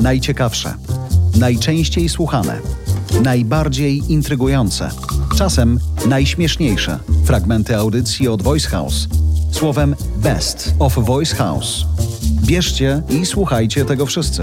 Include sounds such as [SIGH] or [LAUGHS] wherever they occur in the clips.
Najciekawsze, najczęściej słuchane, najbardziej intrygujące, czasem najśmieszniejsze fragmenty audycji od Voice House. Słowem Best of Voice House. Bierzcie i słuchajcie tego wszyscy.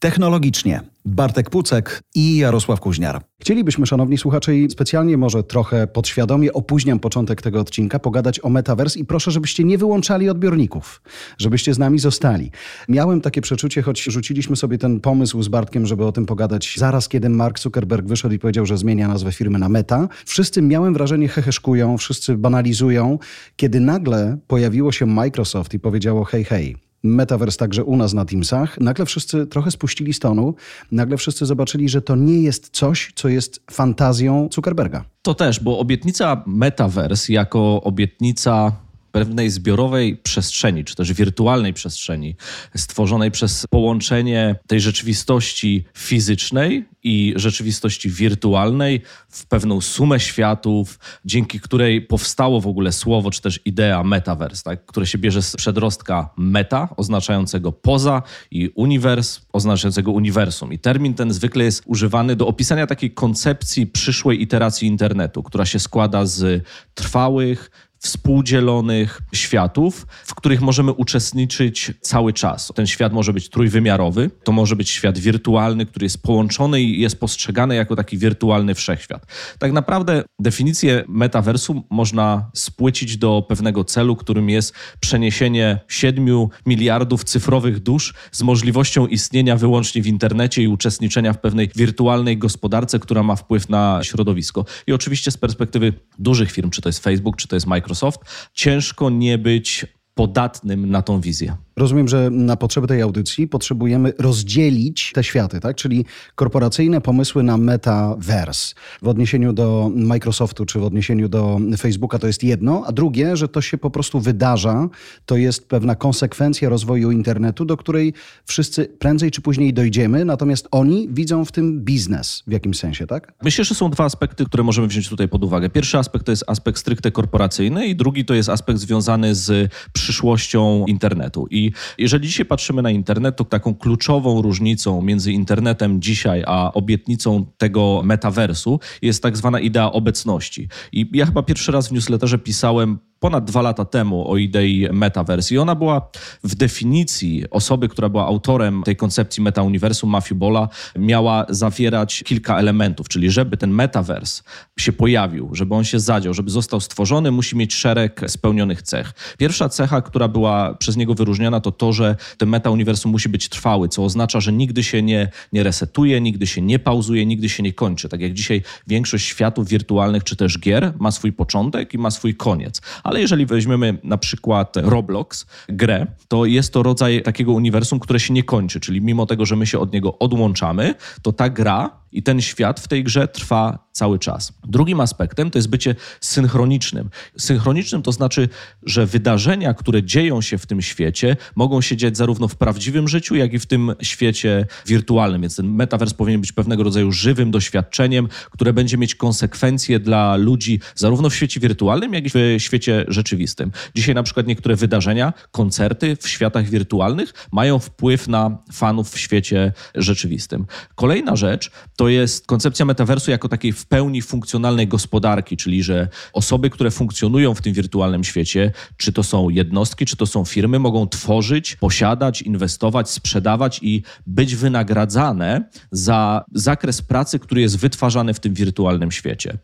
Technologicznie Bartek Pucek i Jarosław Kuźniar. Chcielibyśmy, szanowni słuchacze, i specjalnie może trochę podświadomie opóźniam początek tego odcinka, pogadać o Metaverse i proszę, żebyście nie wyłączali odbiorników, żebyście z nami zostali. Miałem takie przeczucie, choć rzuciliśmy sobie ten pomysł z Bartkiem, żeby o tym pogadać zaraz, kiedy Mark Zuckerberg wyszedł i powiedział, że zmienia nazwę firmy na Meta. Wszyscy, miałem wrażenie, heheszkują, wszyscy banalizują, kiedy nagle pojawiło się Microsoft i powiedziało hej, hej, Metaverse także u nas na Teamsach, nagle wszyscy trochę spuścili stonu, nagle wszyscy zobaczyli, że to nie jest coś, co jest fantazją Zuckerberga. To też, bo obietnica Metaverse jako obietnica pewnej zbiorowej przestrzeni, czy też wirtualnej przestrzeni, stworzonej przez połączenie tej rzeczywistości fizycznej i rzeczywistości wirtualnej w pewną sumę światów, dzięki której powstało w ogóle słowo, czy też idea metaverse, tak? które się bierze z przedrostka meta, oznaczającego poza, i uniwers, oznaczającego uniwersum. I termin ten zwykle jest używany do opisania takiej koncepcji przyszłej iteracji internetu, która się składa z trwałych, współdzielonych światów, w których możemy uczestniczyć cały czas. Ten świat może być trójwymiarowy, to może być świat wirtualny, który jest połączony i jest postrzegany jako taki wirtualny wszechświat. Tak naprawdę definicję metaversu można spłycić do pewnego celu, którym jest przeniesienie 7 miliardów cyfrowych dusz z możliwością istnienia wyłącznie w internecie i uczestniczenia w pewnej wirtualnej gospodarce, która ma wpływ na środowisko. I oczywiście z perspektywy dużych firm, czy to jest Facebook, czy to jest Microsoft, Microsoft, ciężko nie być podatnym na tą wizję. Rozumiem, że na potrzeby tej audycji potrzebujemy rozdzielić te światy, tak? Czyli korporacyjne pomysły na metaverse w odniesieniu do Microsoftu czy w odniesieniu do Facebooka to jest jedno, a drugie, że to się po prostu wydarza, to jest pewna konsekwencja rozwoju internetu, do której wszyscy prędzej czy później dojdziemy, natomiast oni widzą w tym biznes w jakimś sensie, tak? Myślę, że są dwa aspekty, które możemy wziąć tutaj pod uwagę. Pierwszy aspekt to jest aspekt stricte korporacyjny i drugi to jest aspekt związany z przyszłością internetu. I jeżeli dzisiaj patrzymy na internet, to taką kluczową różnicą między internetem dzisiaj a obietnicą tego metaversu jest tak zwana idea obecności. I ja chyba pierwszy raz w newsletterze pisałem ponad dwa lata temu o idei metaverse i ona była w definicji osoby, która była autorem tej koncepcji metauniwersum, Matthew Bola, miała zawierać kilka elementów, czyli żeby ten metaverse się pojawił, żeby on się zadział, żeby został stworzony, musi mieć szereg spełnionych cech. Pierwsza cecha, która była przez niego wyróżniona, to to, że ten metauniwersum musi być trwały, co oznacza, że nigdy się nie, nie resetuje, nigdy się nie pauzuje, nigdy się nie kończy. Tak jak dzisiaj większość światów wirtualnych czy też gier ma swój początek i ma swój koniec ale jeżeli weźmiemy na przykład Roblox, grę, to jest to rodzaj takiego uniwersum, które się nie kończy, czyli mimo tego, że my się od niego odłączamy, to ta gra i ten świat w tej grze trwa cały czas. Drugim aspektem to jest bycie synchronicznym. Synchronicznym to znaczy, że wydarzenia, które dzieją się w tym świecie, mogą się dziać zarówno w prawdziwym życiu, jak i w tym świecie wirtualnym. Więc ten metavers powinien być pewnego rodzaju żywym doświadczeniem, które będzie mieć konsekwencje dla ludzi zarówno w świecie wirtualnym, jak i w świecie rzeczywistym. Dzisiaj na przykład niektóre wydarzenia, koncerty w światach wirtualnych mają wpływ na fanów w świecie rzeczywistym. Kolejna rzecz to jest koncepcja metaversu jako takiej w pełni funkcjonalnej gospodarki, czyli że osoby, które funkcjonują w tym wirtualnym świecie, czy to są jednostki, czy to są firmy, mogą tworzyć, posiadać, inwestować, sprzedawać i być wynagradzane za zakres pracy, który jest wytwarzany w tym wirtualnym świecie.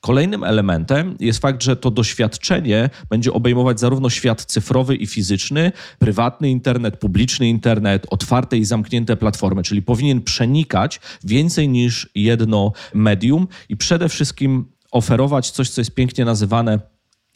Kolejnym elementem jest fakt, że to doświadczenie będzie obejmować zarówno świat cyfrowy i fizyczny, prywatny internet, publiczny internet, otwarte i zamknięte platformy, czyli powinien przenikać więcej niż jedno medium i przede wszystkim oferować coś, co jest pięknie nazywane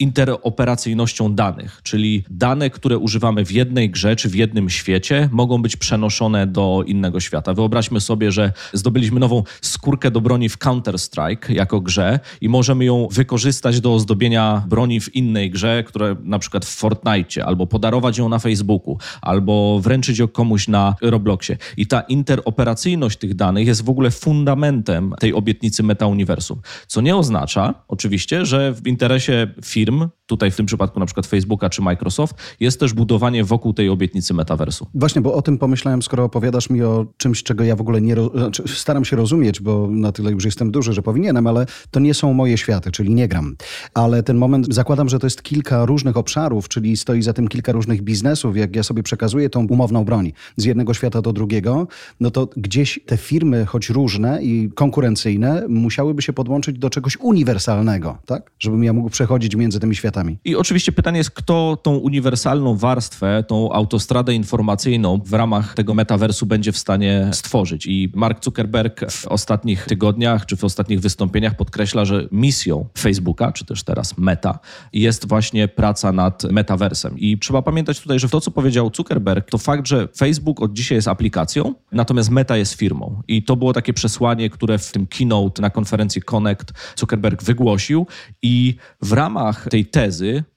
interoperacyjnością danych, czyli dane, które używamy w jednej grze czy w jednym świecie, mogą być przenoszone do innego świata. Wyobraźmy sobie, że zdobyliśmy nową skórkę do broni w Counter-Strike jako grze i możemy ją wykorzystać do ozdobienia broni w innej grze, które na przykład w Fortnite, albo podarować ją na Facebooku, albo wręczyć ją komuś na Robloxie. I ta interoperacyjność tych danych jest w ogóle fundamentem tej obietnicy metauniwersum. Co nie oznacza oczywiście, że w interesie firm, Film tutaj w tym przypadku na przykład Facebooka czy Microsoft, jest też budowanie wokół tej obietnicy metaversu. Właśnie, bo o tym pomyślałem, skoro opowiadasz mi o czymś, czego ja w ogóle nie znaczy, staram się rozumieć, bo na tyle już jestem duży, że powinienem, ale to nie są moje światy, czyli nie gram. Ale ten moment, zakładam, że to jest kilka różnych obszarów, czyli stoi za tym kilka różnych biznesów. Jak ja sobie przekazuję tą umowną broń z jednego świata do drugiego, no to gdzieś te firmy, choć różne i konkurencyjne, musiałyby się podłączyć do czegoś uniwersalnego, tak? Żebym ja mógł przechodzić między tymi światami. I oczywiście pytanie jest, kto tą uniwersalną warstwę, tą autostradę informacyjną w ramach tego metaversu będzie w stanie stworzyć. I Mark Zuckerberg w ostatnich tygodniach czy w ostatnich wystąpieniach podkreśla, że misją Facebooka, czy też teraz Meta, jest właśnie praca nad metaversem. I trzeba pamiętać tutaj, że to, co powiedział Zuckerberg, to fakt, że Facebook od dzisiaj jest aplikacją, natomiast Meta jest firmą. I to było takie przesłanie, które w tym keynote na konferencji Connect Zuckerberg wygłosił. I w ramach tej tezy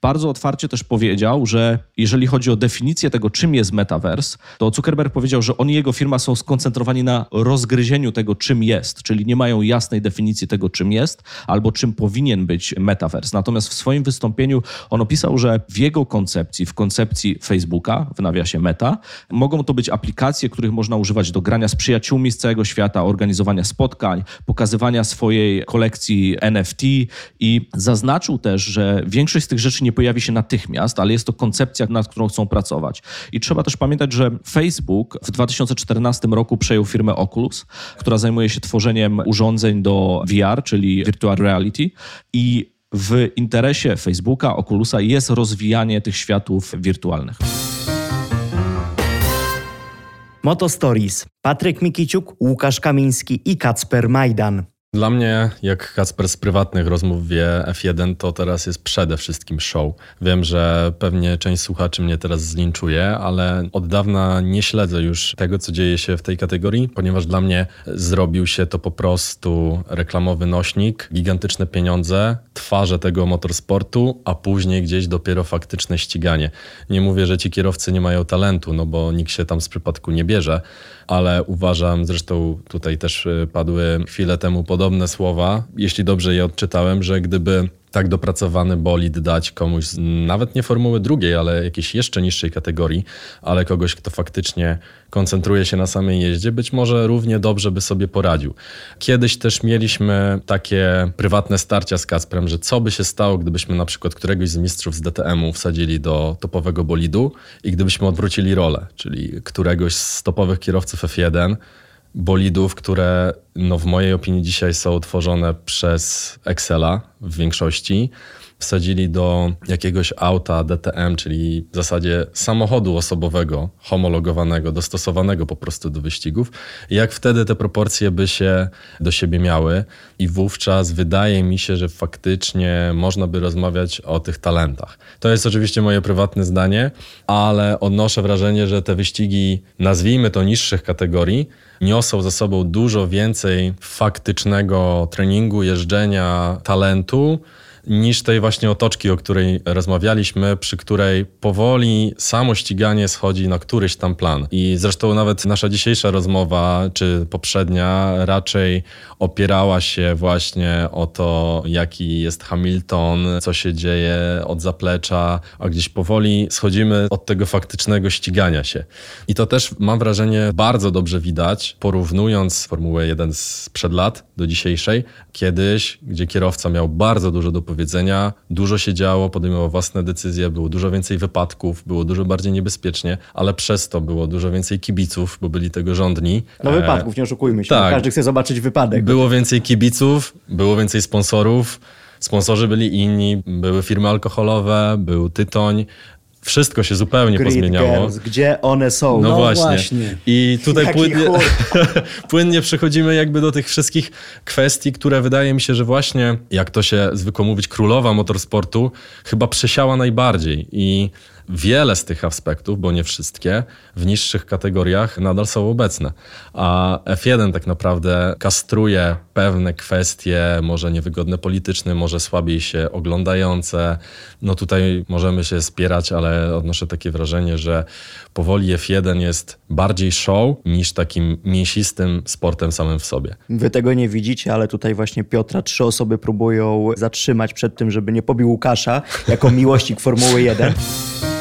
bardzo otwarcie też powiedział, że jeżeli chodzi o definicję tego, czym jest metaverse, to Zuckerberg powiedział, że on i jego firma są skoncentrowani na rozgryzieniu tego, czym jest, czyli nie mają jasnej definicji tego, czym jest albo czym powinien być metaverse. Natomiast w swoim wystąpieniu on opisał, że w jego koncepcji, w koncepcji Facebooka, w nawiasie Meta, mogą to być aplikacje, których można używać do grania z przyjaciółmi z całego świata, organizowania spotkań, pokazywania swojej kolekcji NFT i zaznaczył też, że większość z tych rzeczy nie pojawi się natychmiast, ale jest to koncepcja, nad którą chcą pracować. I trzeba też pamiętać, że Facebook w 2014 roku przejął firmę Oculus, która zajmuje się tworzeniem urządzeń do VR, czyli Virtual Reality i w interesie Facebooka, Oculusa jest rozwijanie tych światów wirtualnych. Moto Stories. Patryk Mikiciuk, Łukasz Kamiński i Kacper Majdan. Dla mnie, jak Kacper z prywatnych rozmów wie F1, to teraz jest przede wszystkim show. Wiem, że pewnie część słuchaczy mnie teraz zlinczuje, ale od dawna nie śledzę już tego, co dzieje się w tej kategorii, ponieważ dla mnie zrobił się to po prostu reklamowy nośnik, gigantyczne pieniądze, twarze tego motorsportu, a później gdzieś dopiero faktyczne ściganie. Nie mówię, że ci kierowcy nie mają talentu, no bo nikt się tam z przypadku nie bierze, ale uważam, zresztą tutaj też y, padły chwilę temu podobne słowa, jeśli dobrze je odczytałem, że gdyby tak dopracowany bolid dać komuś nawet nie formuły drugiej, ale jakiejś jeszcze niższej kategorii, ale kogoś, kto faktycznie koncentruje się na samej jeździe, być może równie dobrze by sobie poradził. Kiedyś też mieliśmy takie prywatne starcia z Kacprem, że co by się stało, gdybyśmy na przykład któregoś z mistrzów z DTM-u wsadzili do topowego bolidu i gdybyśmy odwrócili rolę, czyli któregoś z topowych kierowców F1 bolidów, które no w mojej opinii dzisiaj są tworzone przez Excela w większości. Wsadzili do jakiegoś auta DTM, czyli w zasadzie samochodu osobowego, homologowanego, dostosowanego po prostu do wyścigów. Jak wtedy te proporcje by się do siebie miały, i wówczas wydaje mi się, że faktycznie można by rozmawiać o tych talentach. To jest oczywiście moje prywatne zdanie, ale odnoszę wrażenie, że te wyścigi, nazwijmy to niższych kategorii, niosą za sobą dużo więcej faktycznego treningu, jeżdżenia, talentu niż tej właśnie otoczki, o której rozmawialiśmy, przy której powoli samo ściganie schodzi na któryś tam plan. I zresztą nawet nasza dzisiejsza rozmowa, czy poprzednia, raczej opierała się właśnie o to, jaki jest Hamilton, co się dzieje od zaplecza, a gdzieś powoli schodzimy od tego faktycznego ścigania się. I to też mam wrażenie bardzo dobrze widać, porównując Formułę 1 sprzed lat do dzisiejszej. Kiedyś, gdzie kierowca miał bardzo dużo do powiedzenia, dużo się działo, podejmował własne decyzje, było dużo więcej wypadków, było dużo bardziej niebezpiecznie, ale przez to było dużo więcej kibiców, bo byli tego rządni. No wypadków, nie oszukujmy się. Tak. Każdy chce zobaczyć wypadek. Było więcej kibiców, było więcej sponsorów, sponsorzy byli inni, były firmy alkoholowe, był tytoń, wszystko się zupełnie Grid pozmieniało. Girls, gdzie one są? No, No właśnie. właśnie. I tutaj Jaki płynnie, [LAUGHS] płynnie przechodzimy jakby do tych wszystkich kwestii, które wydaje mi się, że właśnie, jak to się zwykło mówić, królowa motorsportu chyba przesiała najbardziej i wiele z tych aspektów, bo nie wszystkie, w niższych kategoriach nadal są obecne. A F1 tak naprawdę kastruje pewne kwestie, może niewygodne polityczne, może słabiej się oglądające. No tutaj możemy się spierać, ale odnoszę takie wrażenie, że powoli F1 jest bardziej show niż takim mięsistym sportem samym w sobie. Wy tego nie widzicie, ale tutaj właśnie Piotra trzy osoby próbują zatrzymać przed tym, żeby nie pobił Łukasza jako miłośnik Formuły 1. [LAUGHS]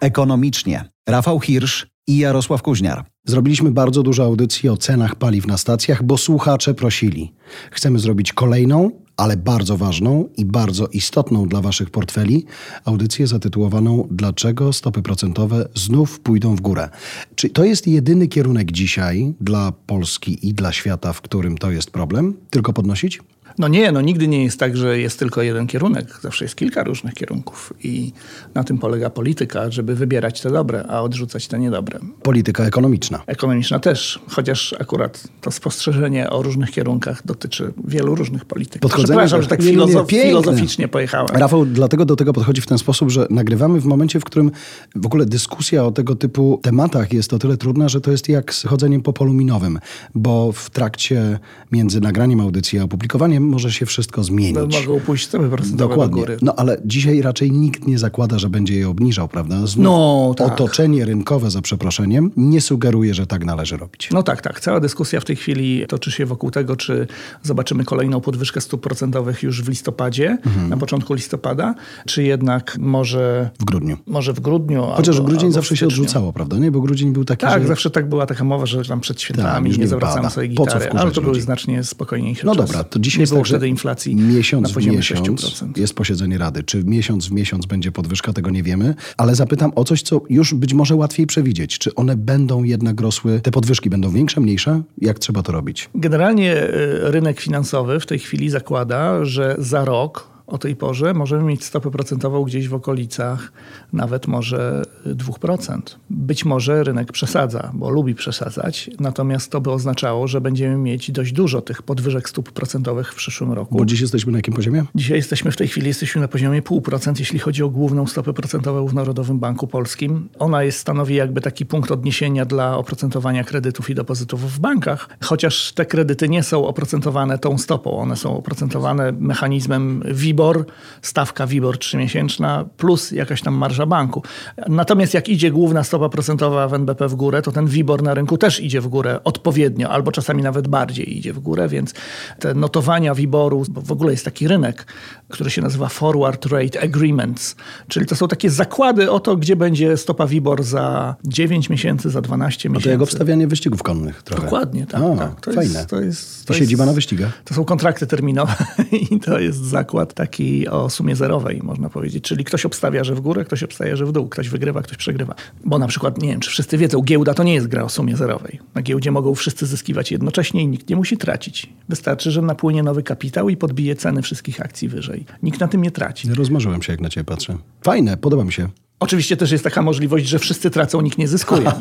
Ekonomicznie. Rafał Hirsch i Jarosław Kuźniar. Zrobiliśmy bardzo dużo audycji o cenach paliw na stacjach, bo słuchacze prosili. Chcemy zrobić kolejną, ale bardzo ważną i bardzo istotną dla Waszych portfeli audycję zatytułowaną Dlaczego stopy procentowe znów pójdą w górę? Czy to jest jedyny kierunek dzisiaj dla Polski i dla świata, w którym to jest problem? Tylko podnosić? No nie, no nigdy nie jest tak, że jest tylko jeden kierunek. Zawsze jest kilka różnych kierunków i na tym polega polityka, żeby wybierać te dobre, a odrzucać te niedobre. Polityka ekonomiczna. Ekonomiczna też, chociaż akurat to spostrzeżenie o różnych kierunkach dotyczy wielu różnych polityk. Podchodzenie Przepraszam, że tak filozof- piękne. filozoficznie pojechałem. Rafał dlatego do tego podchodzi w ten sposób, że nagrywamy w momencie, w którym w ogóle dyskusja o tego typu tematach jest o tyle trudna, że to jest jak z chodzeniem po polu minowym, bo w trakcie między nagraniem audycji a opublikowaniem może się wszystko zmienić. Mogą pójść stopy procentowe do Dokładnie. góry. No ale dzisiaj raczej nikt nie zakłada, że będzie je obniżał, prawda? Znów No, tak. Otoczenie rynkowe, za przeproszeniem, nie sugeruje, że tak należy robić. No tak, tak. Cała dyskusja w tej chwili toczy się wokół tego, czy zobaczymy kolejną podwyżkę stóp procentowych już w listopadzie, Mhm. na początku listopada, czy jednak może, W grudniu. może w grudniu. Chociaż albo, grudzień albo zawsze się odrzucało, prawda? Nie, bo grudzień był taki, Tak, że... zawsze tak była taka mowa, że tam przed świętami już nie nie zawracamy sobie Po co gitary, ale to były znacznie spokojniejsze No czasy. dobra, to dzisiaj jest było tak, że wtedy inflacji miesiąc na w poziomie miesiąc 6%. jest posiedzenie Rady. Czy miesiąc w miesiąc będzie podwyżka, tego nie wiemy, ale zapytam o coś, co już być może łatwiej przewidzieć. Czy one będą jednak rosły, te podwyżki będą większe, mniejsze? Jak trzeba to robić? Generalnie y, rynek finansowy w tej chwili zakłada, że za rok o tej porze możemy mieć stopę procentową gdzieś w okolicach nawet może 2%. Być może rynek przesadza, bo lubi przesadzać, natomiast to by oznaczało, że będziemy mieć dość dużo tych podwyżek stóp procentowych w przyszłym roku. Bo dziś jesteśmy na jakim poziomie? Dzisiaj jesteśmy w tej chwili jesteśmy na poziomie 0,5%, jeśli chodzi o główną stopę procentową w Narodowym Banku Polskim. Ona jest stanowi jakby taki punkt odniesienia dla oprocentowania kredytów i depozytów w bankach, chociaż te kredyty nie są oprocentowane tą stopą, one są oprocentowane mechanizmem WIBOR, stawka WIBOR trzymiesięczna plus jakaś tam marża banku. Natomiast jak idzie główna stopa procentowa w NBP w górę, to ten WIBOR na rynku też idzie w górę odpowiednio, albo czasami nawet bardziej idzie w górę, więc te notowania WIBORu, bo w ogóle jest taki rynek, który się nazywa Forward Rate Agreements, czyli to są takie zakłady o to, gdzie będzie stopa WIBOR za 9 miesięcy, za 12 No miesięcy. to jak obstawianie wyścigów konnych trochę. Dokładnie, tak. A, tak. To fajne. Jest, to jest, I to siedziba jest, na wyścigach. To są kontrakty terminowe [LAUGHS] i to jest zakład taki o sumie zerowej, można powiedzieć. Czyli ktoś obstawia, że w górę, ktoś obstawia, że w dół. Ktoś wygrywa, ktoś przegrywa. Bo na przykład, nie wiem, czy wszyscy wiedzą, giełda to nie jest gra o sumie zerowej. Na giełdzie mogą wszyscy zyskiwać jednocześnie i nikt nie musi tracić. Wystarczy, że napłynie nowy kapitał i podbije ceny wszystkich akcji wyżej. Nikt na tym nie traci. Rozmarzyłem się, jak na ciebie patrzę. Fajne, podoba mi się. Oczywiście też jest taka możliwość, że wszyscy tracą, nikt nie zyskuje.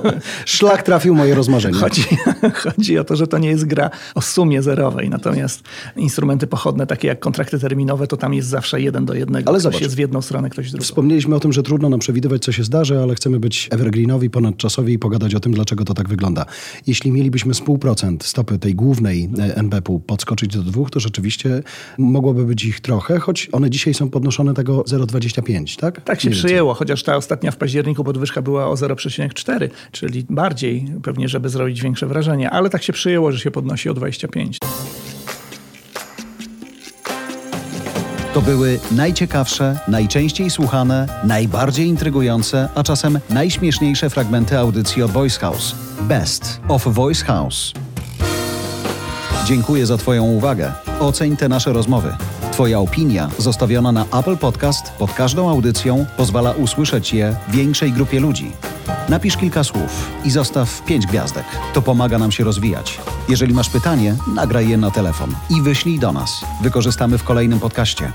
[LAUGHS] Szlak trafił moje rozmarzenie. Chodzi, [LAUGHS] chodzi o to, że to nie jest gra o sumie zerowej. Natomiast instrumenty pochodne, takie jak kontrakty terminowe, to tam jest zawsze jeden do jednego. Ale ktoś zobacz. jest w jedną stronę, ktoś w drugą. Wspomnieliśmy o tym, że trudno nam przewidywać, co się zdarzy, ale chcemy być evergreenowi, ponadczasowi i pogadać o tym, dlaczego to tak wygląda. Jeśli mielibyśmy z pół procent stopy tej głównej e, NBP-u podskoczyć do dwóch, to rzeczywiście mogłoby być ich trochę, choć one dzisiaj są podnoszone tego 0,25, tak? Tak się Mniej chociaż ta ostatnia w październiku podwyżka była o 0,4, czyli bardziej pewnie, żeby zrobić większe wrażenie, ale tak się przyjęło, że się podnosi o 25. To były najciekawsze, najczęściej słuchane, najbardziej intrygujące, a czasem najśmieszniejsze fragmenty audycji od Voice House. Best of Voice House. Dziękuję za Twoją uwagę. Oceń te nasze rozmowy. Twoja opinia zostawiona na Apple Podcast pod każdą audycją pozwala usłyszeć je większej grupie ludzi. Napisz kilka słów i zostaw pięć gwiazdek. To pomaga nam się rozwijać. Jeżeli masz pytanie, nagraj je na telefon i wyślij do nas. Wykorzystamy w kolejnym podcaście.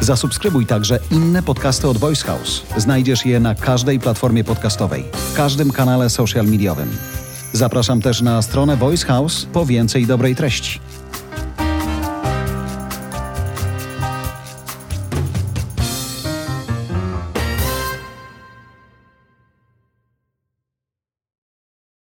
Zasubskrybuj także inne podcasty od Voice House. Znajdziesz je na każdej platformie podcastowej, w każdym kanale social mediowym. Zapraszam też na stronę Voice House po więcej dobrej treści.